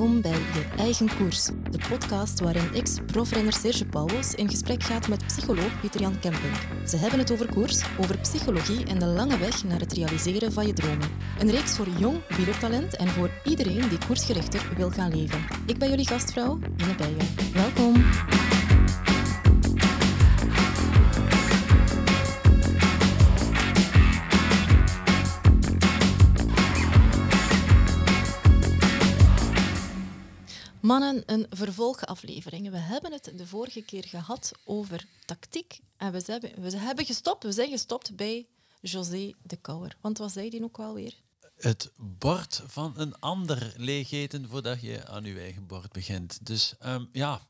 Welkom bij Je Eigen Koers, de podcast waarin ex-profrenner Serge Pauwels in gesprek gaat met psycholoog Pieter-Jan Kemping. Ze hebben het over koers, over psychologie en de lange weg naar het realiseren van je dromen. Een reeks voor jong wielertalent en voor iedereen die koersgerichter wil gaan leven. Ik ben jullie gastvrouw, Ine Bijen. Welkom. Mannen, een vervolgaflevering. We hebben het de vorige keer gehad over tactiek. En we hebben, we hebben gestopt, we zijn gestopt bij José de Kouwer. Want wat zei die ook alweer? Het bord van een ander leeg eten voordat je aan je eigen bord begint. Dus um, ja,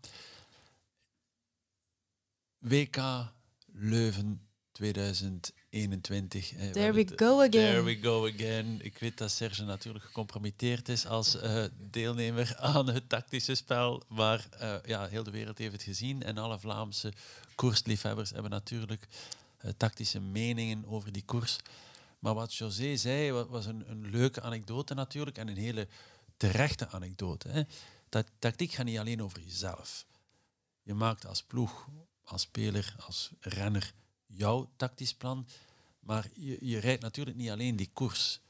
WK Leuven 2000 21. There we go again. There we go again. Ik weet dat Serge natuurlijk gecompromitteerd is als uh, deelnemer aan het tactische spel. Maar uh, ja, heel de wereld heeft het gezien. En alle Vlaamse koersliefhebbers hebben natuurlijk uh, tactische meningen over die koers. Maar wat José zei, was een, een leuke anekdote natuurlijk. En een hele terechte anekdote. Hè. Dat, tactiek gaat niet alleen over jezelf. Je maakt als ploeg, als speler, als renner jouw tactisch plan. Maar je, je rijdt natuurlijk niet alleen die koers.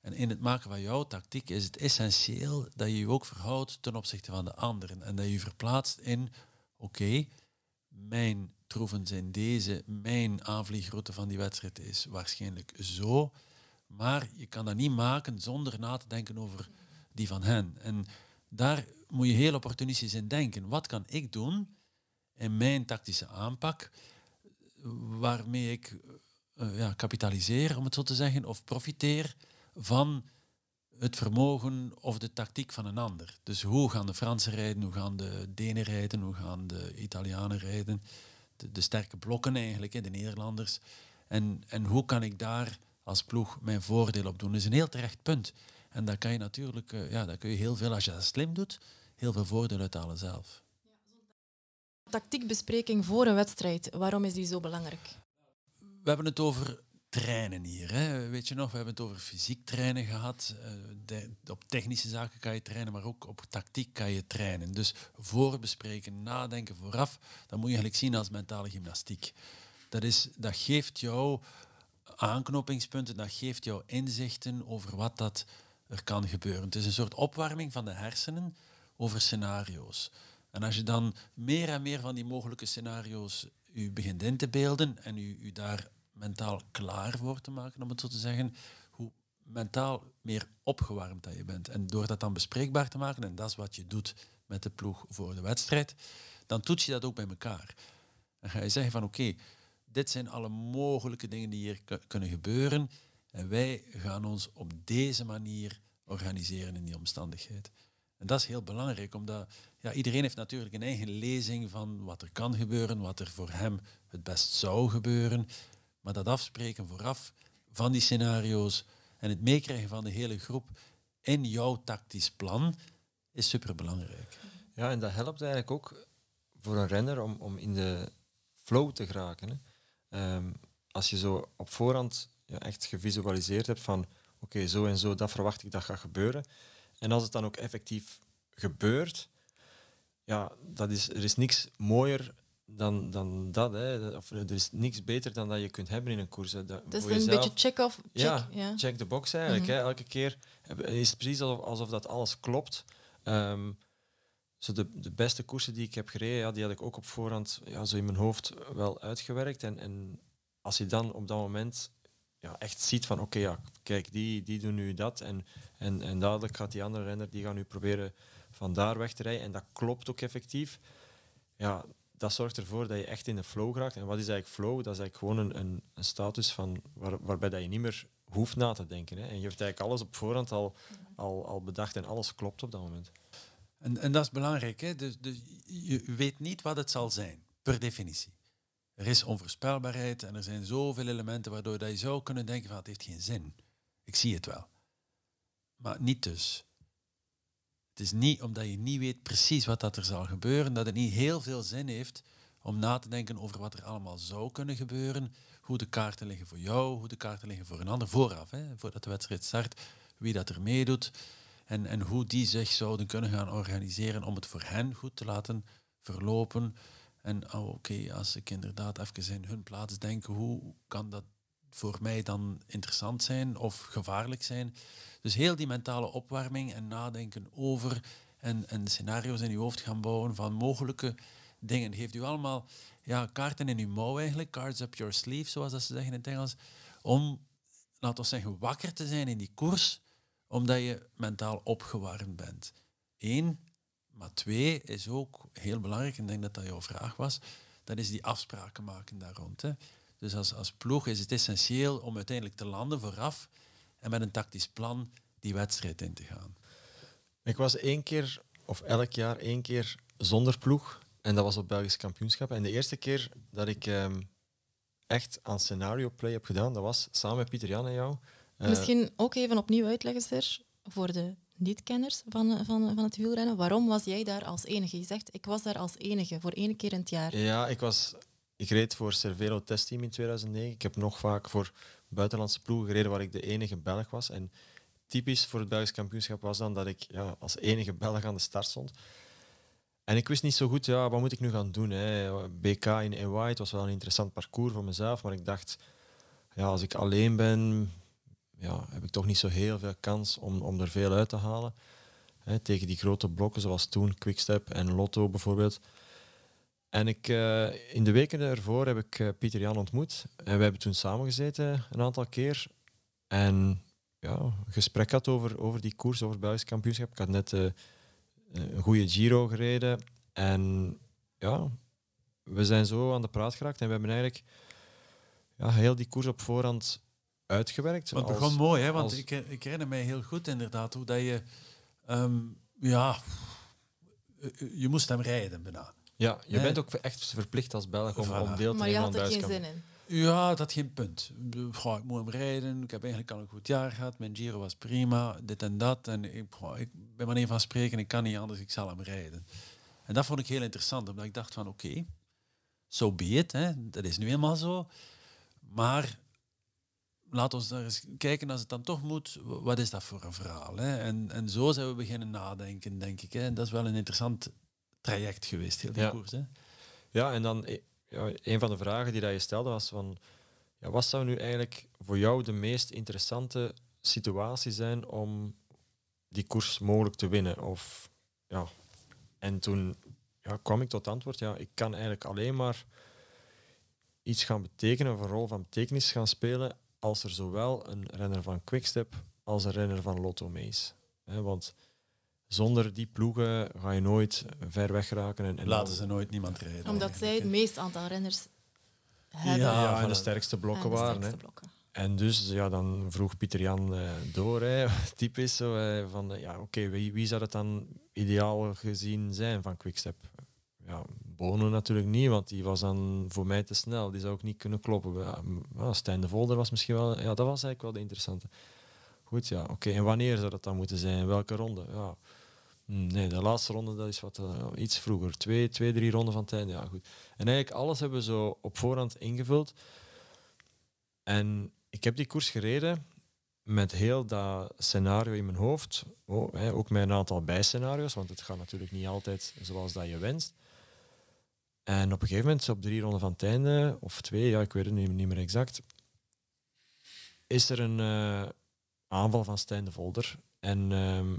En in het maken van jouw tactiek is het essentieel dat je je ook verhoudt ten opzichte van de anderen. En dat je je verplaatst in, oké, mijn troeven zijn deze, mijn aanvliegroute van die wedstrijd is waarschijnlijk zo. Maar je kan dat niet maken zonder na te denken over die van hen. En daar moet je heel opportunistisch in denken. Wat kan ik doen in mijn tactische aanpak waarmee ik uh, ja, kapitaliseer, om het zo te zeggen, of profiteer van het vermogen of de tactiek van een ander. Dus hoe gaan de Fransen rijden, hoe gaan de Denen rijden, hoe gaan de Italianen rijden, de, sterke blokken eigenlijk, de Nederlanders. En, en hoe kan ik daar als ploeg mijn voordeel op doen? Dat is een heel terecht punt. En daar kan je natuurlijk, uh, ja, daar kun je heel veel, als je dat slim doet, heel veel voordeel uithalen zelf. Tactiekbespreking voor een wedstrijd, waarom is die zo belangrijk? We hebben het over trainen hier. Hè. Weet je nog, we hebben het over fysiek trainen gehad. Eh, de, op technische zaken kan je trainen, maar ook op tactiek kan je trainen. Dus voorbespreken, nadenken vooraf, dat moet je eigenlijk zien als mentale gymnastiek. Dat, is, dat geeft jou aanknopingspunten, dat geeft jou inzichten over wat dat er kan gebeuren. Het is een soort opwarming van de hersenen over scenario's. En als je dan meer en meer van die mogelijke scenario's u begint in te beelden en u, u daar mentaal klaar voor te maken, om het zo te zeggen, hoe mentaal meer opgewarmd dat je bent. En door dat dan bespreekbaar te maken, en dat is wat je doet met de ploeg voor de wedstrijd, dan toets je dat ook bij elkaar. Dan ga je zeggen van oké, dit zijn alle mogelijke dingen die hier kunnen gebeuren en wij gaan ons op deze manier organiseren in die omstandigheid. En dat is heel belangrijk, omdat ja, iedereen heeft natuurlijk een eigen lezing van wat er kan gebeuren, wat er voor hem het best zou gebeuren. Maar dat afspreken vooraf van die scenario's en het meekrijgen van de hele groep in jouw tactisch plan is superbelangrijk. Ja, en dat helpt eigenlijk ook voor een renner om, om in de flow te geraken. Um, als je zo op voorhand ja, echt gevisualiseerd hebt van oké, zo en zo, dat verwacht ik dat gaat gebeuren. En als het dan ook effectief gebeurt, ja, dat is, er is niks mooier dan, dan dat. Hè. Of er is niks beter dan dat je kunt hebben in een koers. Hè. Dat, is een beetje check-off. Check, ja, check the box eigenlijk. hè. Elke keer is het precies alsof, alsof dat alles klopt. Um, zo de, de beste koersen die ik heb gereden, ja, die had ik ook op voorhand ja, zo in mijn hoofd wel uitgewerkt. En, en als je dan op dat moment ja, echt ziet van oké, ja, kijk, die, die doen nu dat. En, en, en dadelijk gaat die andere renner, die gaan nu proberen van daar weg te rijden. En dat klopt ook effectief. Ja, dat zorgt ervoor dat je echt in de flow raakt. En wat is eigenlijk flow? Dat is eigenlijk gewoon een, een, een status van waar, waarbij dat je niet meer hoeft na te denken. Hè. En je hebt eigenlijk alles op voorhand al, al, al bedacht en alles klopt op dat moment. En, en dat is belangrijk. Hè? Dus, dus je weet niet wat het zal zijn, per definitie. Er is onvoorspelbaarheid en er zijn zoveel elementen waardoor dat je zou kunnen denken van het heeft geen zin. Ik zie het wel. Maar niet dus. Het is niet omdat je niet weet precies wat dat er zal gebeuren, dat het niet heel veel zin heeft om na te denken over wat er allemaal zou kunnen gebeuren, hoe de kaarten liggen voor jou, hoe de kaarten liggen voor een ander vooraf, hè, voordat de wedstrijd start, wie dat er meedoet. En, en hoe die zich zouden kunnen gaan organiseren om het voor hen goed te laten verlopen. En oh, oké, als ik inderdaad even in hun plaats denk, hoe kan dat voor mij dan interessant zijn of gevaarlijk zijn? Dus heel die mentale opwarming en nadenken over en, en scenario's in je hoofd gaan bouwen van mogelijke dingen. Geeft u allemaal ja, kaarten in uw mouw eigenlijk, cards up your sleeve, zoals dat ze zeggen in het Engels, om, laten we zeggen, wakker te zijn in die koers, omdat je mentaal opgewarmd bent. Eén, maar twee is ook heel belangrijk, en ik denk dat dat jouw vraag was, dat is die afspraken maken daar rond. Hè. Dus als, als ploeg is het essentieel om uiteindelijk te landen vooraf en met een tactisch plan die wedstrijd in te gaan. Ik was één keer, of elk jaar één keer zonder ploeg. En dat was op Belgisch kampioenschap. En de eerste keer dat ik ehm, echt aan scenario play heb gedaan, dat was samen met Pieter Jan en jou. Uh, Misschien ook even opnieuw uitleggen, Serge, voor de niet-kenners van, van, van het wielrennen. Waarom was jij daar als enige? Je zegt, ik was daar als enige, voor één keer in het jaar. Ja, ik, was, ik reed voor Cervelo Testteam in 2009. Ik heb nog vaak voor buitenlandse ploegen gereden waar ik de enige Belg was. En typisch voor het Belgisch kampioenschap was dan dat ik ja, als enige Belg aan de start stond. En ik wist niet zo goed, ja, wat moet ik nu gaan doen? Hè? BK in EY, het was wel een interessant parcours voor mezelf, maar ik dacht, ja, als ik alleen ben, ja, heb ik toch niet zo heel veel kans om, om er veel uit te halen. Tegen die grote blokken, zoals toen Quickstep en Lotto bijvoorbeeld. En ik, uh, in de weken ervoor heb ik uh, Pieter Jan ontmoet. En we hebben toen samengezeten een aantal keer. En ja, een gesprek had over, over die koers, over het Belgisch kampioenschap. Ik had net uh, een goede Giro gereden. En ja, we zijn zo aan de praat geraakt. En we hebben eigenlijk ja, heel die koers op voorhand uitgewerkt. Het begon mooi, hè? want ik, ik herinner mij heel goed inderdaad hoe dat je... Um, ja, je moest hem rijden bijna. Ja, je bent ook echt verplicht als Belg om, om deel te nemen aan Maar je had er geen zin in. Ja, dat geen punt. Goh, ik moet hem rijden. Ik heb eigenlijk al een goed jaar gehad. Mijn Giro was prima. Dit en dat. En ik, goh, ik ben manier van spreken. Ik kan niet anders. Ik zal hem rijden. En dat vond ik heel interessant. Omdat ik dacht van oké, zo so be it. Hè. Dat is nu eenmaal zo. Maar laat ons daar eens kijken als het dan toch moet. Wat is dat voor een verhaal? Hè? En, en zo zijn we beginnen nadenken, denk ik. Hè. En dat is wel een interessant traject geweest, heel die ja. koers. Hè. Ja, en dan ja, een van de vragen die dat je stelde was van, ja, wat zou nu eigenlijk voor jou de meest interessante situatie zijn om die koers mogelijk te winnen? Of, ja. En toen ja, kwam ik tot antwoord, ja, ik kan eigenlijk alleen maar iets gaan betekenen, of een rol van betekenis gaan spelen, als er zowel een renner van Quickstep als een renner van Lotto mee is. want zonder die ploegen ga je nooit ver weg raken. En, en Laten ze nooit niemand rijden. Omdat zij het meest aantal renners hebben. Ja, ja en de sterkste blokken de waren. sterkste hè. blokken. En dus ja, dan vroeg Pieter Jan eh, door, hè, typisch, zo, eh, van eh, ja, oké, wie, wie zou het dan ideaal gezien zijn van Quickstep? Ja, Bono natuurlijk niet, want die was dan voor mij te snel. Die zou ook niet kunnen kloppen. Ja, Stijn de Volder was misschien wel, ja, dat was eigenlijk wel de interessante. Goed, ja, oké. En wanneer zou dat dan moeten zijn? Welke ronde? Ja. Hm, Nee, de laatste ronde dat is wat eh, iets vroeger. Twee, twee, drie ronden van tijd. Ja, goed. En eigenlijk alles hebben we zo op voorhand ingevuld. En ik heb die koers gereden met heel dat scenario in mijn hoofd. Oh, hè, ook met een aantal bijscenario's, want het gaat natuurlijk niet altijd zoals dat je wenst. En op een gegeven moment, op drie ronden van het einde, of twee, ja, ik weet het nu niet meer exact, is er een eh, aanval van Stijn de Volder. En ehm,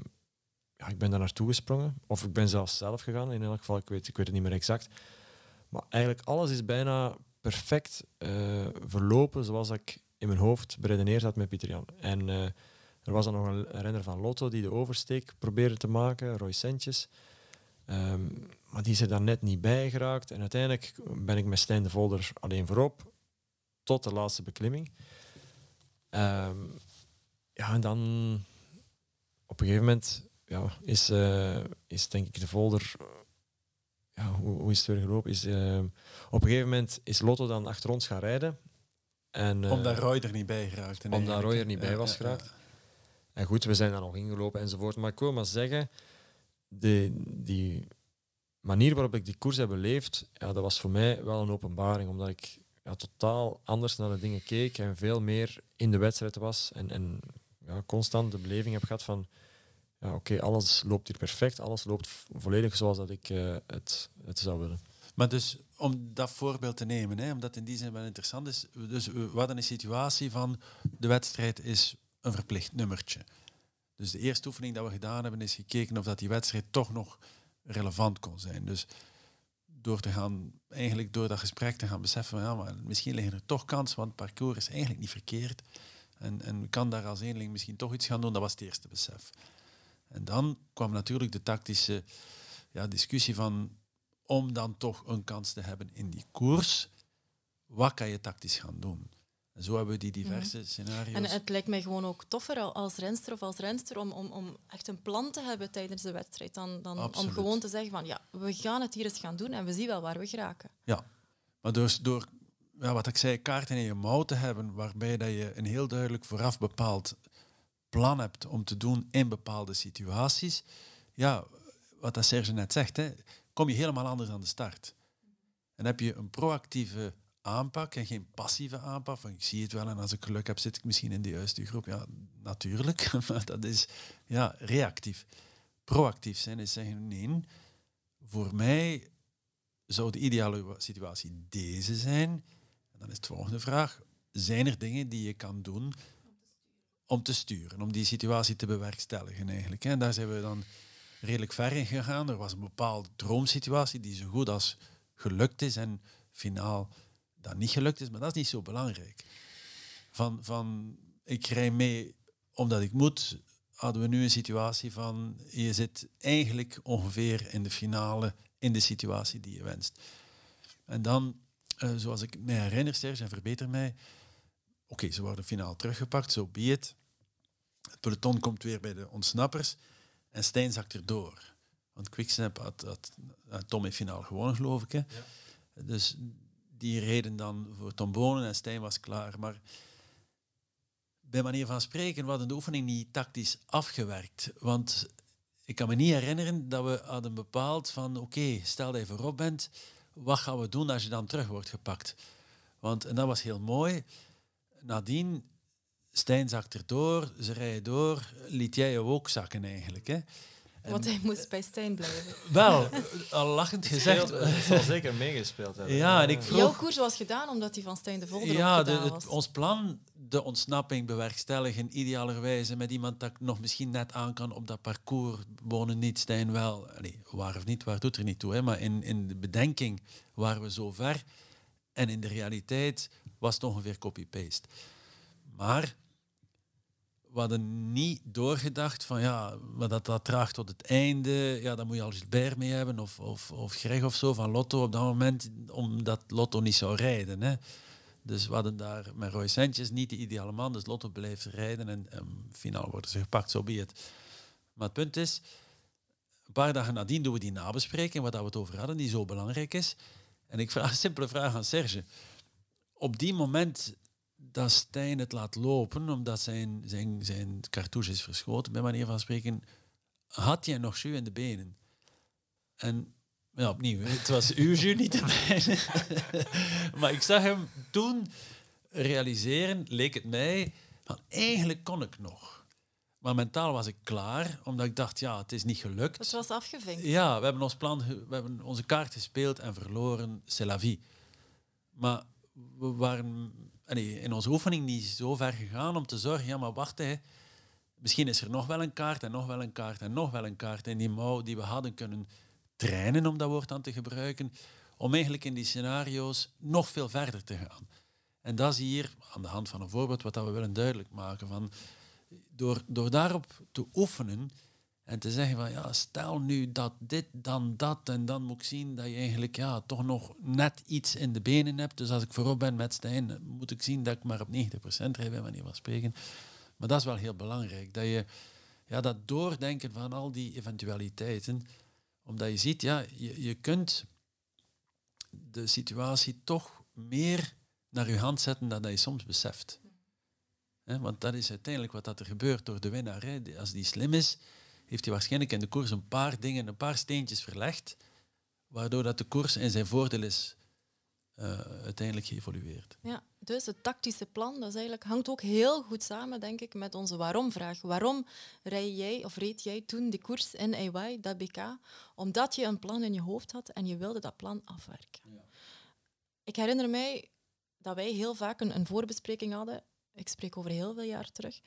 ja, ik ben daar naartoe gesprongen. Of ik ben zelfs zelf gegaan, in elk geval. Ik weet, ik weet het niet meer exact. Maar eigenlijk alles is bijna perfect eh, verlopen zoals ik in mijn hoofd beredeneerd had met Pieter Jan. En eh, er was dan nog een renner van Lotto die de oversteek probeerde te maken, Roy Sentjes. Ehm, maar die is er dan net niet bij geraakt. En uiteindelijk ben ik met Stijn de Volder alleen voorop, tot de laatste beklimming. Ehm, ja, en dan op een gegeven moment ja, is, eh, is denk ik de Volder. Ja, hoe, hoe is het weer gelopen? Is, eh, op een gegeven moment is Lotto dan achter ons gaan rijden. En, eh, Omdat Roy er niet bij geraakt. omdat Roy er niet bij was geraakt. En goed, we zijn daar nog ingelopen enzovoort. Maar ik wil maar zeggen, de, die manier waarop ik die koers heb beleefd, ja, dat was voor mij wel een openbaring. Omdat ik ja, totaal anders naar de dingen keek en veel meer in de wedstrijd was. En, en ja, constant de beleving heb gehad van, ja, oké, alles loopt hier perfect, alles loopt volledig zoals dat ik uh, het, het zou willen. Maar dus om dat voorbeeld te nemen, hè, omdat in die zin wel interessant is. Dus we hadden een situatie van de wedstrijd is een verplicht nummertje. Dus de eerste oefening dat we gedaan hebben is gekeken of dat die wedstrijd toch nog relevant kon zijn. Dus door te gaan, eigenlijk door dat gesprek te gaan beseffen, ja, maar misschien liggen er toch kansen, want het parcours is eigenlijk niet verkeerd. En, en kan daar als eenling misschien toch iets gaan doen, dat was het eerste besef. En dan kwam natuurlijk de tactische ja, discussie van om dan toch een kans te hebben in die koers, wat kan je tactisch gaan doen? En zo hebben we die diverse mhm. scenario's. En het lijkt mij gewoon ook toffer als renster of als renster om, om, om echt een plan te hebben tijdens de wedstrijd dan, dan om gewoon te zeggen van ja, we gaan het hier eens gaan doen en we zien wel waar we geraken. Ja, maar dus door ja, wat ik zei, kaarten in je mouw te hebben, waarbij dat je een heel duidelijk vooraf bepaald plan hebt om te doen in bepaalde situaties, ja, wat dat Serge net zegt, hè, kom je helemaal anders aan de start. En heb je een proactieve aanpak en geen passieve aanpak. Van, ik zie het wel en als ik geluk heb zit ik misschien in de juiste groep. Ja, natuurlijk, maar dat is ja, reactief. Proactief zijn is zeggen, nee, voor mij zou de ideale situatie deze zijn. En dan is de volgende vraag, zijn er dingen die je kan doen om te sturen, om die situatie te bewerkstelligen eigenlijk. En daar zijn we dan redelijk ver in gegaan. Er was een bepaalde droomsituatie die zo goed als gelukt is en finaal dat niet gelukt is, maar dat is niet zo belangrijk. Van, van ik rij mee omdat ik moet, hadden we nu een situatie van je zit eigenlijk ongeveer in de finale in de situatie die je wenst. En dan, uh, zoals ik me herinner, Serge, en verbeter mij, oké, ze worden finaal teruggepakt, zo so be it. Het peloton komt weer bij de ontsnappers. En Stijn zakt erdoor. Want Quicksnap had, had, had Tom in finaal gewonnen, geloof ik. Hè? Ja. Dus die reden dan voor Tom Bonen en Stijn was klaar. Maar bij manier van spreken hadden de oefening niet tactisch afgewerkt. Want ik kan me niet herinneren dat we hadden bepaald van oké, stel dat je voorop bent, wat gaan we doen als je dan terug wordt gepakt? Want, en dat was heel mooi, nadien Stijn zakt erdoor, ze rijden door, liet jij je ook zakken eigenlijk. Hè? Want hij moest bij Stijn blijven. Wel, al lachend gezegd. Het zal zeker meegespeeld hebben. Ja, en ik vroeg... Jouw koers was gedaan omdat hij van Stijn de Volder ja, de, het, ons plan, de ontsnapping bewerkstelligen, idealerwijze met iemand dat nog misschien net aan kan op dat parcours, wonen niet, Stijn wel. Nee, waar of niet, waar doet er niet toe. Hè? Maar in, in de bedenking waren we zo ver. En in de realiteit was het ongeveer copy-paste. Maar we hadden niet doorgedacht van ja, maar dat dat draagt tot het einde. Ja, dan moet je al Gilbert mee hebben of, of, of Greg of zo van Lotto op dat moment, omdat Lotto niet zou rijden. Hè. Dus we hadden daar met Roy Sentjes niet de ideale man, dus Lotto bleef rijden en, en finaal worden ze gepakt, zo so be het. Maar het punt is, een paar dagen nadien doen we die nabespreking, waar we het over hadden, die zo belangrijk is. En ik vraag een simpele vraag aan Serge. Op die moment dat Stijn het laat lopen, omdat zijn, zijn, zijn cartouche is verschoten, bij manier van spreken, had jij nog jus in de benen. En ja, opnieuw, het was uw jus, niet de mijne. maar ik zag hem toen realiseren, leek het mij, van eigenlijk kon ik nog. Maar mentaal was ik klaar, omdat ik dacht, ja, het is niet gelukt. Het was afgevinkt. Ja, we hebben ons plan, we hebben onze kaart gespeeld en verloren, c'est la vie. Maar we waren in onze oefening niet zo ver gegaan om te zorgen, ja, maar wacht, hè, misschien is er nog wel een kaart en nog wel een kaart en nog wel een kaart in die mouw die we hadden kunnen trainen, om dat woord dan te gebruiken, om eigenlijk in die scenario's nog veel verder te gaan. En dat is hier, aan de hand van een voorbeeld, wat we willen duidelijk maken. Van, door, door daarop te oefenen, en te zeggen van ja, stel nu dat dit, dan dat. En dan moet ik zien dat je eigenlijk ja, toch nog net iets in de benen hebt. Dus als ik voorop ben met Stijn, moet ik zien dat ik maar op 90% rijd, bij manier van spreken. Maar dat is wel heel belangrijk. Dat je ja, dat doordenken van al die eventualiteiten. Omdat je ziet, ja, je, je kunt de situatie toch meer naar je hand zetten dan dat je soms beseft. want dat is uiteindelijk wat dat er gebeurt door de winnaar. Als die slim is, heeft hij waarschijnlijk in de koers een paar dingen, een paar steentjes verlegd, waardoor dat de koers in zijn voordeel is uh, uiteindelijk geëvolueerd. Ja, dus het tactische plan dat is eigenlijk, hangt ook heel goed samen, denk ik, met onze waarom-vraag. Waarom rij jij of reed jij toen de koers in AY, dat BK? Omdat je een plan in je hoofd had en je wilde dat plan afwerken. Ja. Ik herinner mij dat wij heel vaak een, een voorbespreking hadden. Ik spreek over heel veel jaar terug.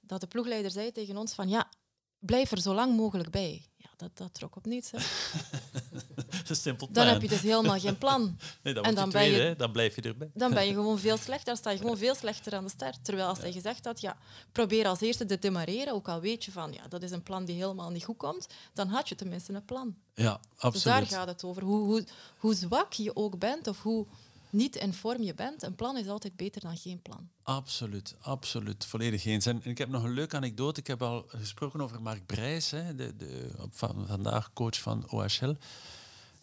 Dat de ploegleider zei tegen ons van ja, blijf er zo lang mogelijk bij. Ja, dat, dat trok op niets. Hè. Simpel dan heb je dus helemaal geen plan. Nee, dan en dan, ben je, dan blijf je erbij. Dan ben je gewoon veel slechter. Dan sta je gewoon veel slechter aan de start. Terwijl als hij gezegd had, ja, probeer als eerste te demareren, ook al weet je van, ja, dat is een plan die helemaal niet goed komt, dan had je tenminste een plan. Ja, absoluut. Dus daar gaat het over. Hoe, hoe, hoe zwak je ook bent of hoe niet in vorm je bent, een plan is altijd beter dan geen plan. Absoluut, absoluut. Volledig eens. En ik heb nog een leuke anekdote. Ik heb al gesproken over Mark Brijs, hè, de, de, van, vandaag coach van OHL.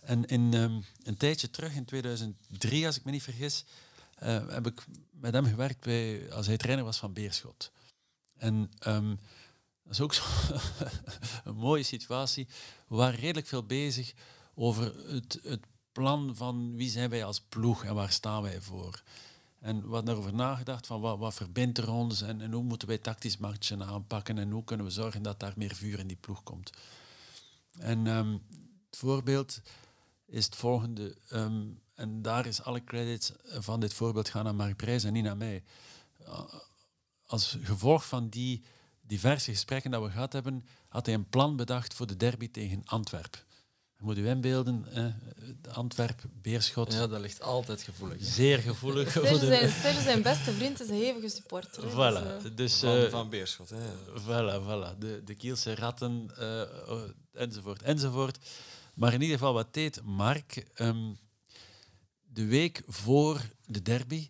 En in, um, een tijdje terug, in 2003, als ik me niet vergis, uh, heb ik met hem gewerkt bij, als hij trainer was van Beerschot. En um, dat is ook zo een mooie situatie. We waren redelijk veel bezig over het, het plan van wie zijn wij als ploeg en waar staan wij voor. En we hadden erover nagedacht van wat, wat verbindt er ons en, en hoe moeten wij tactisch matchen aanpakken en hoe kunnen we zorgen dat daar meer vuur in die ploeg komt. En um, het voorbeeld is het volgende, um, en daar is alle credits van dit voorbeeld gaan naar Mark Prijs en niet naar mij. Uh, als gevolg van die diverse gesprekken dat we gehad hebben, had hij een plan bedacht voor de derby tegen Antwerpen moet u inbeelden, eh, Antwerp, Beerschot. Ja, dat ligt altijd gevoelig. Zeer gevoelig. Serge zijn, zijn beste vriend is een hevige supporter. Voilà. Dus, dus, van, uh, van, Beerschot. Hè. Voilà, voilà. De, de Kielse ratten, uh, enzovoort, enzovoort. Maar in ieder geval, wat deed Mark? Um, de week voor de derby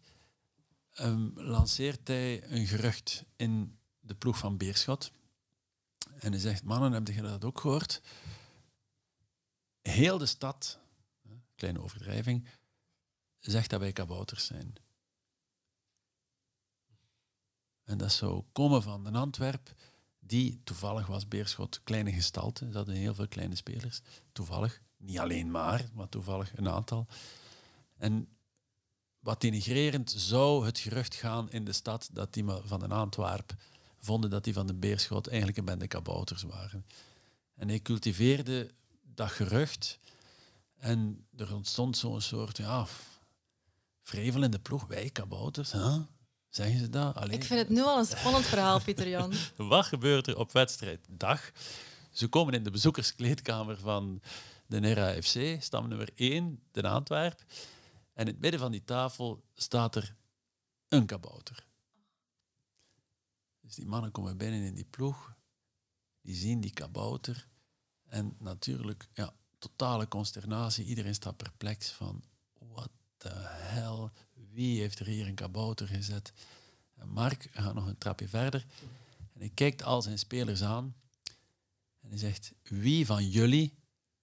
um, lanceert hij een gerucht in de ploeg van Beerschot. En hij zegt, mannen, heb je dat ook gehoord? Heel de stad, kleine overdrijving, zegt dat wij kabouters zijn. En dat zou komen van een Antwerp, die toevallig was Beerschot, kleine gestalte. Ze hadden heel veel kleine spelers. Toevallig, niet alleen maar, maar toevallig een aantal. En wat denigrerend zou het gerucht gaan in de stad dat die van een Antwerp vonden dat die van de Beerschot eigenlijk een bende kabouters waren. En hij cultiveerde dat gerucht. En er ontstond zo'n soort, ja, vrevel in de ploeg. Wij kabouters, hè? Zeggen ze dat? Alleen... Ik vind het nu al een spannend verhaal, Pieter Jan. Wat gebeurt er op wedstrijddag? Ze komen in de bezoekerskleedkamer van de NERA FC, stam nummer 1, de Antwerp. En in het midden van die tafel staat er een kabouter. Dus die mannen komen binnen in die ploeg, die zien die kabouter en natuurlijk, ja, totale consternatie. Iedereen staat perplex van, wat de hel, wie heeft er hier een kabouter gezet? En Mark gaat nog een trapje verder en hij kijkt al zijn spelers aan en hij zegt, wie van jullie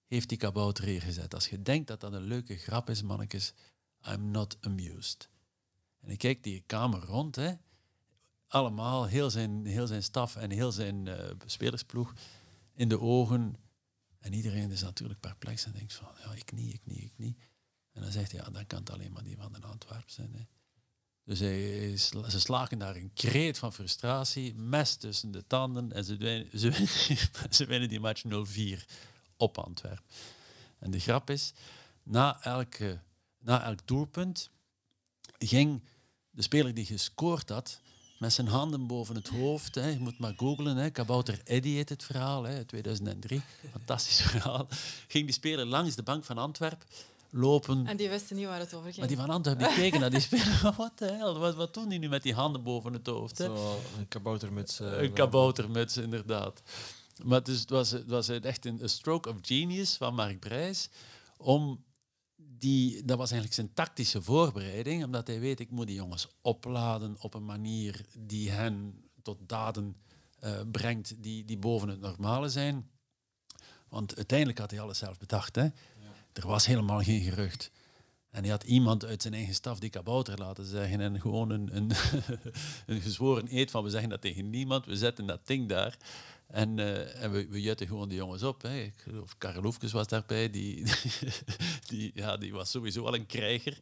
heeft die kabouter hier gezet? Als je denkt dat dat een leuke grap is, mannetjes, I'm not amused. En hij kijkt die kamer rond, hè. allemaal, heel zijn, heel zijn staf en heel zijn uh, spelersploeg in de ogen en iedereen is natuurlijk perplex en denkt van, ja, ik niet, ik niet, ik niet. En dan zegt hij, ja, dan kan het alleen maar die van de Antwerpen zijn. Hè. Dus ze slagen daar een kreet van frustratie, mes tussen de tanden en ze winnen, ze ze die match 0-4 op Antwerpen. En de grap is, na, elke, na elk doelpunt ging de speler die gescoord had, met zijn handen boven het hoofd. Hè. Je moet maar googlen. Hè. Kabouter Eddie heet het verhaal, hè, 2003. Fantastisch verhaal. Ging die speler langs de bank van Antwerpen lopen. En die wisten niet waar het over ging. Maar die van Antwerpen die keken naar die speler. Wat de hel, wat, wat doen die nu met die handen boven het hoofd? Hè? Zo, een kaboutermuts. Uh, een kaboutermuts, inderdaad. Maar dus, het, was, het was echt een, een stroke of genius van Mark Brijs om die, dat was eigenlijk zijn tactische voorbereiding, omdat hij weet, ik moet die jongens opladen op een manier die hen tot daden uh, brengt die, die boven het normale zijn. Want uiteindelijk had hij alles zelf bedacht. Hè? Ja. Er was helemaal geen gerucht. En hij had iemand uit zijn eigen staf die kabouter laten zeggen en gewoon een, een, een gezworen eed van we zeggen dat tegen niemand, we zetten dat ding daar. En, uh, en we, we jutten gewoon de jongens op. Hè. Ik Karel was daarbij. Die, die, ja, die was sowieso al een krijger.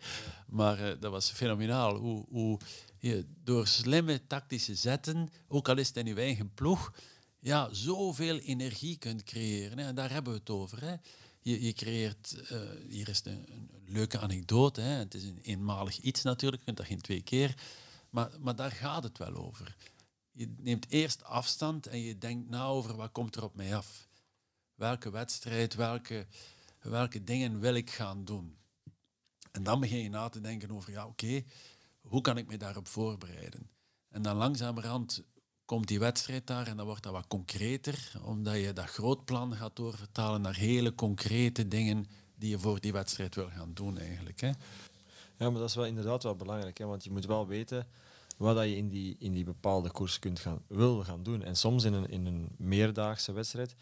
Maar uh, dat was fenomenaal. Hoe, hoe je door slimme tactische zetten, ook al is het in je eigen ploeg, ja, zoveel energie kunt creëren. Hè. En daar hebben we het over. Hè. Je, je creëert, uh, hier is een, een, leuke anekdote. Hè. Het is een eenmalig iets natuurlijk, je kunt dat geen twee keer. Maar, maar daar gaat het wel over je neemt eerst afstand en je denkt na over wat komt er op mij af. Welke wedstrijd, welke, welke dingen wil ik gaan doen. En dan begin je na te denken over, ja oké, hoe kan ik me daarop voorbereiden? En dan langzamerhand komt die wedstrijd daar en dan wordt dat wat concreter, omdat je dat groot plan gaat doorvertalen naar hele concrete dingen die je voor die wedstrijd wil gaan doen eigenlijk. Hè. Ja, maar dat is wel inderdaad wel belangrijk, hè, want je moet wel weten wat dat je in die, in die bepaalde koers kunt gaan, wil gaan doen. En soms in een, in een meerdaagse wedstrijd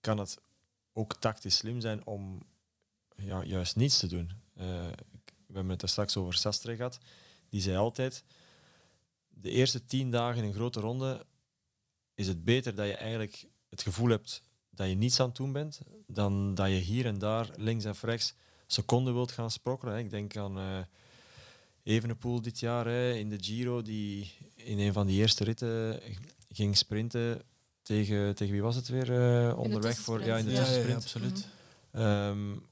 kan het ook tactisch slim zijn om ja, juist niets te doen. Uh, we hebben het er straks over Sastre gehad. Die zei altijd, de eerste tien dagen in een grote ronde is het beter dat je eigenlijk het gevoel hebt dat je niets aan het doen bent, dan dat je hier en daar links en rechts seconden wilt gaan sprokkelen. Ik denk aan... Uh, Evenepoel dit jaar hè, in de Giro, die in een van die eerste ritten ging sprinten tegen, tegen wie was het weer uh, onderweg voor ja in de ja, ja, absoluut. Um,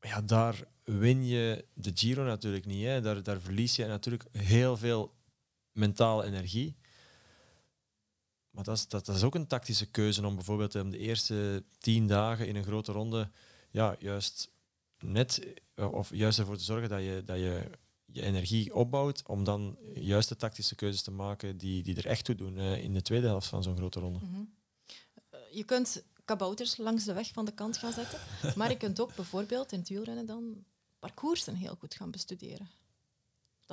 ja, daar win je de Giro natuurlijk niet. Hè. Daar, daar verlies je natuurlijk heel veel mentale energie. Maar dat is, dat, dat is ook een tactische keuze om bijvoorbeeld om de eerste tien dagen in een grote ronde ja, juist net of juist ervoor te zorgen dat je, dat je je energie opbouwt om dan juist de tactische keuzes te maken die, die er echt toe doen in de tweede helft van zo'n grote ronde. Mm -hmm. je kunt kabouters langs de weg van de kant gaan zetten, maar je kunt ook bijvoorbeeld in het wielrennen dan parcoursen heel goed gaan bestuderen.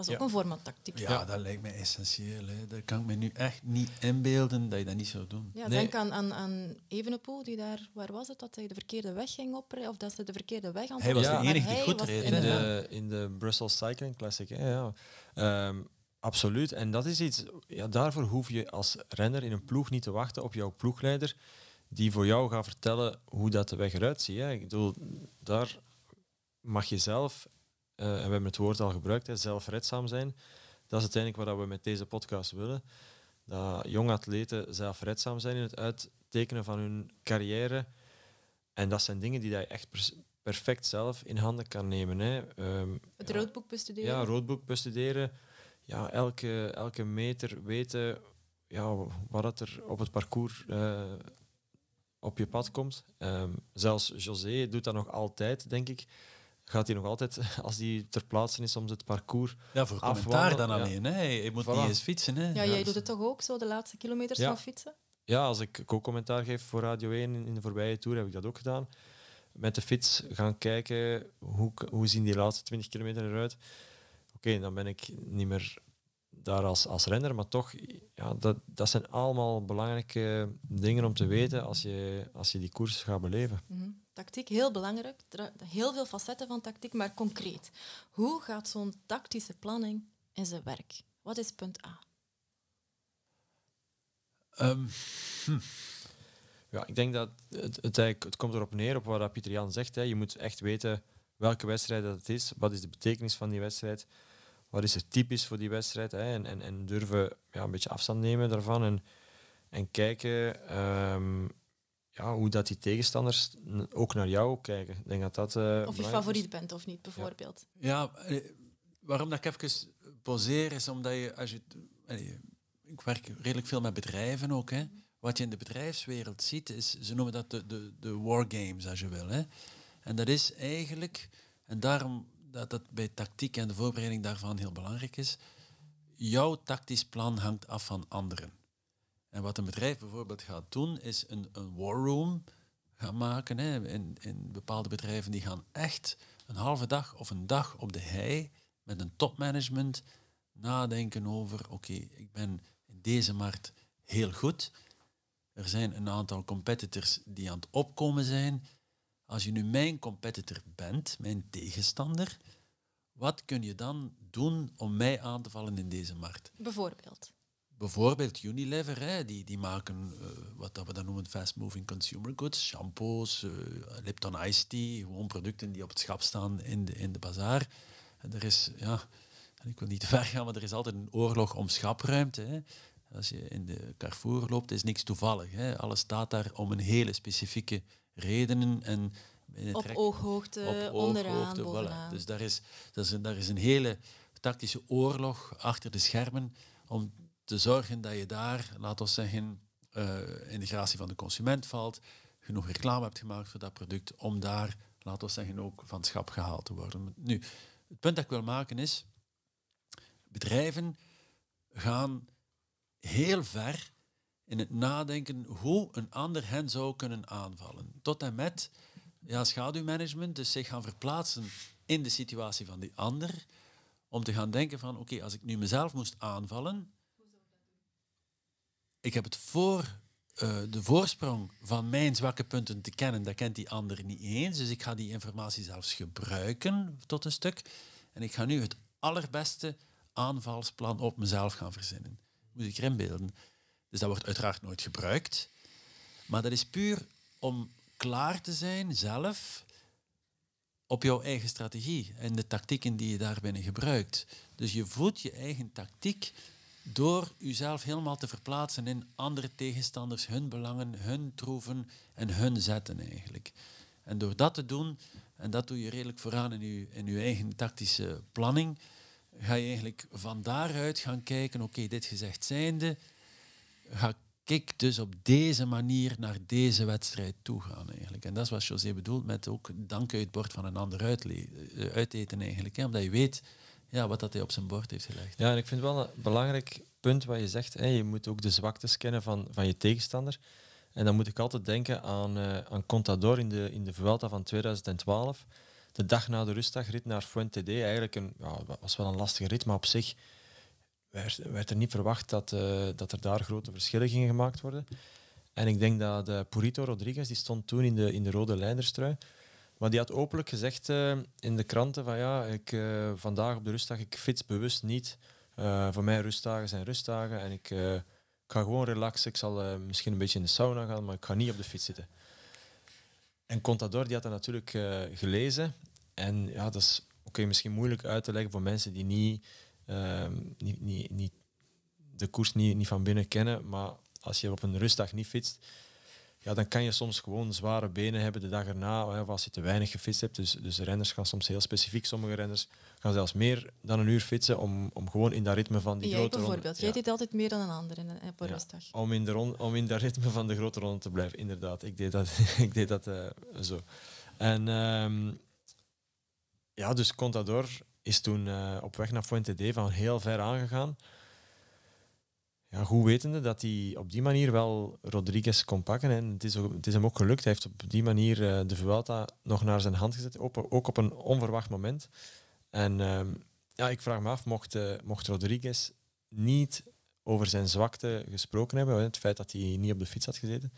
Dat is ook een vorm van tactiek. Ja, dat lijkt me essentieel. Hè. Dat kan ik me nu echt niet inbeelden dat je dat niet zou doen. Ja, denk aan, aan, aan Evenepoel, die daar, waar was het, dat hij de verkeerde weg ging op, of dat ze de verkeerde weg aan Hij was de enige die goed reed. In de, in de Brussels Cycling Classic, hè, ja. Um, absoluut. En dat is iets, ja, daarvoor hoef je als renner in een ploeg niet te wachten op jouw ploegleider, die voor jou gaat vertellen hoe dat de weg eruit ziet. Hè. Ik bedoel, daar mag je zelf en we hebben het woord al gebruikt, hè, zelfredzaam zijn. Dat is uiteindelijk wat we met deze podcast willen. Dat jonge atleten zelfredzaam zijn in het uittekenen van hun carrière. En dat zijn dingen die je echt perfect zelf in handen kan nemen. Hè. Um, het ja, roodboek bestuderen. Ja, roodboek bestuderen. Ja, elke, elke meter weten ja, wat er op het parcours uh, op je pad komt. Um, zelfs José doet dat nog altijd, denk ik gaat hij nog altijd, als hij ter plaatse is, soms het parcours Ja, voor commentaar dan alleen. Hè? Je moet niet eens fietsen. Hè? Ja, jij doet het toch ook, zo de laatste kilometers van fietsen? Ja, als ik ook commentaar geef voor Radio 1 in de voorbije tour, heb ik dat ook gedaan. Met de fiets gaan kijken, hoe, hoe zien die laatste 20 kilometer eruit. Oké, dan ben ik niet meer daar als, als renner, maar toch, ja, dat, dat zijn allemaal belangrijke dingen om te weten als je, als je die koers gaat beleven. Mhm. Tactiek, heel belangrijk. Heel veel facetten van tactiek, maar concreet. Hoe gaat zo'n tactische planning in zijn werk? Wat is punt A? Um, hm. Ja, ik denk dat het, het, het komt erop neer, op wat Pieter Jan zegt. Hè. Je moet echt weten welke wedstrijd dat het is, wat is de betekenis van die wedstrijd, wat is er typisch voor die wedstrijd. Hè. En, en, en durven ja, een beetje afstand nemen daarvan en, en kijken um, ja, hoe dat die tegenstanders ook naar jou kijken. Ik denk dat dat, uh, of je favoriet bent of niet, bijvoorbeeld. Ja, ja eh, waarom dat ik even poseer is omdat je, als je, ik werk redelijk veel met bedrijven ook, hè. Wat je in de bedrijfswereld ziet, is, ze noemen dat de, de, de wargames, als je wil. Hè. En dat is eigenlijk, en daarom dat dat bij tactiek en de voorbereiding daarvan heel belangrijk is, jouw tactisch plan hangt af van anderen. En wat een bedrijf bijvoorbeeld gaat doen, is een, een war room gaan maken. Hè. In, in bepaalde bedrijven die gaan echt een halve dag of een dag op de hei met een topmanagement nadenken over, oké, ik ben in deze markt heel goed. Er zijn een aantal competitors die aan het opkomen zijn. Als je nu mijn competitor bent, mijn tegenstander, wat kun je dan doen om mij aan te vallen in deze markt? Bijvoorbeeld? Bijvoorbeeld Unilever, hè, die, die maken uh, wat dat we dan noemen fast-moving consumer goods, shampoos, uh, Lipton Iced Tea, gewoon producten die op het schap staan in de, in de bazaar. En er is, ja, ik wil niet te ver gaan, maar er is altijd een oorlog om schapruimte. Hè. Als je in de Carrefour loopt, is niks toevallig. Hè. Alles staat daar om een hele specifieke redenen. En op ooghoogte, op onderaan, bovenaan. Dus daar is, dat is, een, daar is een hele tactische oorlog achter de schermen om te zorgen dat je daar, laten we zeggen, uh, integratie van de consument valt, genoeg reclame hebt gemaakt voor dat product, om daar, laten we zeggen, ook van schap gehaald te worden. Nu, het punt dat ik wil maken is, bedrijven gaan heel ver in het nadenken hoe een ander hen zou kunnen aanvallen. Tot en met ja, schaduwmanagement, dus zich gaan verplaatsen in de situatie van die ander, om te gaan denken van oké, als ik nu mezelf moest aanvallen, ik heb het voor uh, de voorsprong van mijn zwakke punten te kennen, dat kent die ander niet eens, dus ik ga die informatie zelfs gebruiken tot een stuk en ik ga nu het allerbeste aanvalsplan op mezelf gaan verzinnen. Moet ik erin beelden. Dus dat wordt uiteraard nooit gebruikt. Maar dat is puur om klaar te zijn zelf op jouw eigen strategie en de tactieken die je daarbinnen gebruikt. Dus je voedt je eigen tactiek door jezelf helemaal te verplaatsen in andere tegenstanders, hun belangen, hun troeven en hun zetten eigenlijk. En door dat te doen, en dat doe je redelijk vooraan in je, in je eigen tactische planning, ga je eigenlijk van daaruit gaan kijken, oké, dit gezegd zijnde, ga ik dus op deze manier naar deze wedstrijd toe gaan eigenlijk. En dat is wat José bedoelt met ook dank uit het bord van een ander eh, uiteten eigenlijk. Omdat je weet ja, wat dat hij op zijn bord heeft gelegd. Ja, en ik vind wel een belangrijk punt wat je zegt. Hè, je moet ook de zwaktes kennen van, van je tegenstander. En dan moet ik altijd denken aan, uh, aan Contador in de, in de Vuelta van 2012 de dag na de rustdagrit naar Fuente. Eigenlijk een, ja, was wel een lastige rit, maar op zich werd, werd er niet verwacht dat, uh, dat er daar grote verschillen gingen gemaakt worden. En ik denk dat de Purito Rodriguez, die stond toen in de, in de rode lijnderstrui, maar die had openlijk gezegd uh, in de kranten van ja, ik, uh, vandaag op de rustdag, ik fiets bewust niet. voor mij rustdagen zijn rustdagen en ik, ga gewoon relaxen. Ik zal misschien een beetje in de sauna gaan, maar ik ga niet op de fiets zitten. En Contador die had dat natuurlijk gelezen. En ja, dat is misschien moeilijk uit te leggen voor mensen die niet, uh, niet, niet, niet de koers niet, niet van binnen kennen. Maar als je op een rustdag niet fietst, ja, dan kan je soms gewoon zware benen hebben de dag erna, of als je te weinig gefietst hebt. Dus, dus renners gaan soms heel specifiek, sommige renners gaan zelfs meer dan een uur fietsen om, om gewoon in dat ritme van die Jij grote bijvoorbeeld. ronde... Jij deed altijd meer dan een ander in een, op een rustdag. Om in, de om in dat ritme van de grote ronde te blijven, inderdaad. Ik deed dat, ik deed dat uh, zo. En um, ja, dus Contador is toen uh, op weg naar Fuente D van heel ver aangegaan ja, goed wetende dat hij op die manier wel Rodriguez kon pakken. En het is, het is hem ook gelukt. Hij heeft op die manier uh, de Vuelta nog naar zijn hand gezet, ook op een onverwacht moment. En uh, ja, ik vraag me af, mocht, uh, mocht Rodriguez niet over zijn zwakte gesproken hebben, het feit dat hij niet op de fiets had gezeten,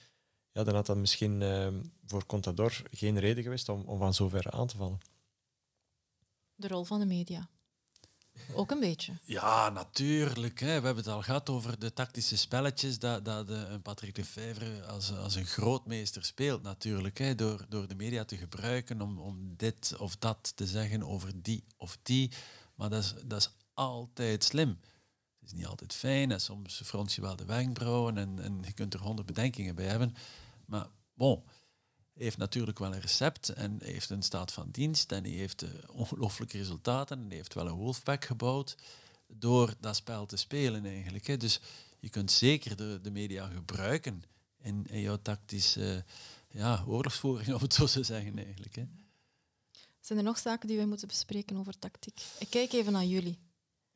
ja, dan had dat misschien ehm, voor Contador geen reden geweest om, om van zover aan te vallen. De rol van de media. Ook een beetje. Ja, natuurlijk. Hè. We hebben het al gehad over de tactische spelletjes dat, dat de, een Patrick Lefevre als, als een grootmeester speelt natuurlijk. Hè. Door, door de media te gebruiken om, om dit of dat te zeggen over die of die. Maar dat is, dat is altijd slim. Het is niet altijd fijn en soms frons je wel de wenkbrauwen en, en je kunt er honderd bedenkingen bij hebben. Maar bon, heeft natuurlijk wel een recept en heeft een staat van dienst en hij heeft uh, ongelooflijke resultaten en hij heeft wel een wolfpack gebouwd door dat spel te spelen eigenlijk. Hè. Dus je kunt zeker de, de media gebruiken in, in jouw tactische ja, oorlogsvoering, om het zo te zeggen eigenlijk. Hè. Zijn er nog zaken die we moeten bespreken over tactiek? Ik kijk even naar jullie.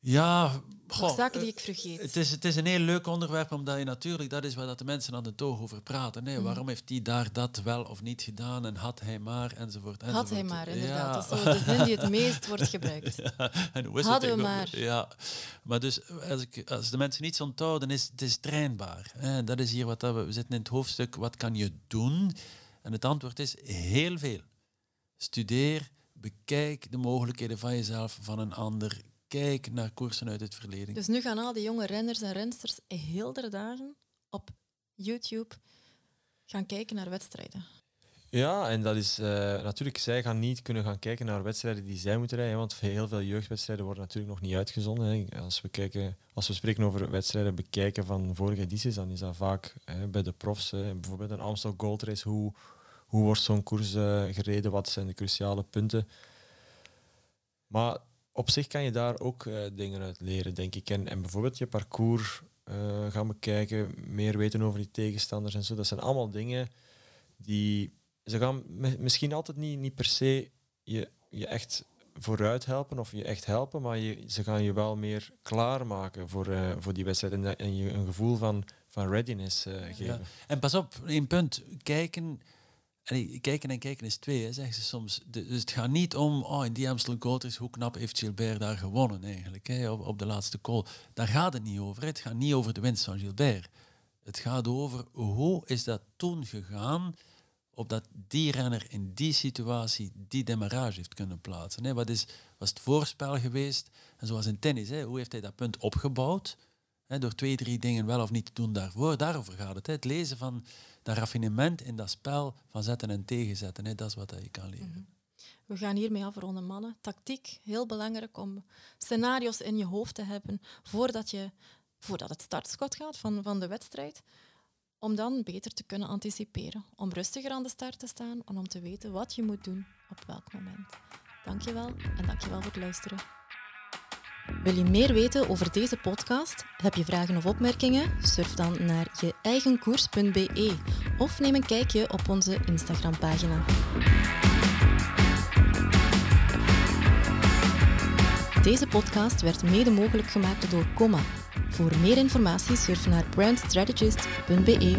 Ja, goh, zaken die ik vergeet. Het is, het is een heel leuk onderwerp, omdat je natuurlijk, dat is waar dat de mensen aan de toog over praten. Nee, mm. Waarom heeft hij daar dat wel of niet gedaan en had hij maar, enzovoort. enzovoort. Had hij maar, inderdaad. Dat is de zin die het meest wordt gebruikt. Ja, en hoe is Hadden het we maar. Ja, maar dus als, ik, als de mensen niets onthouden, is het is trainbaar. Hè. Dat is hier wat dat we, we zitten in het hoofdstuk, wat kan je doen? En het antwoord is heel veel. Studeer, bekijk de mogelijkheden van jezelf, van een ander Kijk naar koersen uit het verleden. Dus nu gaan al die jonge renners en rensters heel de dagen op YouTube gaan kijken naar wedstrijden. Ja, en dat is uh, natuurlijk, zij gaan niet kunnen gaan kijken naar wedstrijden die zij moeten rijden, want heel veel jeugdwedstrijden worden natuurlijk nog niet uitgezonden. Hè. Als, we kijken, als we spreken over wedstrijden bekijken van vorige edities, dan is dat vaak hè, bij de profs, hè, bijvoorbeeld een Amstel Gold Race, hoe, hoe wordt zo'n koers uh, gereden, wat zijn de cruciale punten. Maar op zich kan je daar ook uh, dingen uit leren, denk ik. En, en bijvoorbeeld je parcours gaan bekijken, meer weten over die tegenstanders en zo. Dat zijn allemaal dingen die ze gaan misschien altijd niet, niet per se je, je echt vooruit helpen of je echt helpen, maar je, ze gaan je wel meer klaarmaken voor, uh, voor die wedstrijd en, en, je een gevoel van, van readiness geven. Ja. En pas op, één punt. Kijken, kijken en kijken is twee, zeggen ze soms. dus het gaat niet om, oh, in die Amstel Gold hoe knap heeft Gilbert daar gewonnen eigenlijk, hè, op, de laatste call. Daar gaat het niet over. Het gaat niet over de winst van Gilbert. Het gaat over hoe is dat toen gegaan opdat die renner in die situatie die demarrage heeft kunnen plaatsen. Wat is, was het voorspel geweest? En zoals in tennis, hè, hoe heeft hij dat punt opgebouwd? Door twee, drie dingen wel of niet te doen daarvoor. Daarover gaat het. Het lezen van dat raffinement in dat spel van zetten en tegenzetten. Dat is wat je kan leren. Mhm. We gaan hiermee afronden, mannen. Tactiek, heel belangrijk om scenario's in je hoofd te hebben voordat, je, voordat het startschot gaat van, van de wedstrijd om dan beter te kunnen anticiperen, om rustiger aan de start te staan en om te weten wat je moet doen op welk moment. Dankjewel en dankjewel voor het luisteren. Wil je meer weten over deze podcast? Heb je vragen of opmerkingen? Surf dan naar je eigenkoers.be of neem een kijkje op onze Instagram-pagina. Deze podcast werd mede mogelijk gemaakt door Comma voor meer informatie surf naar brandstrategist.be.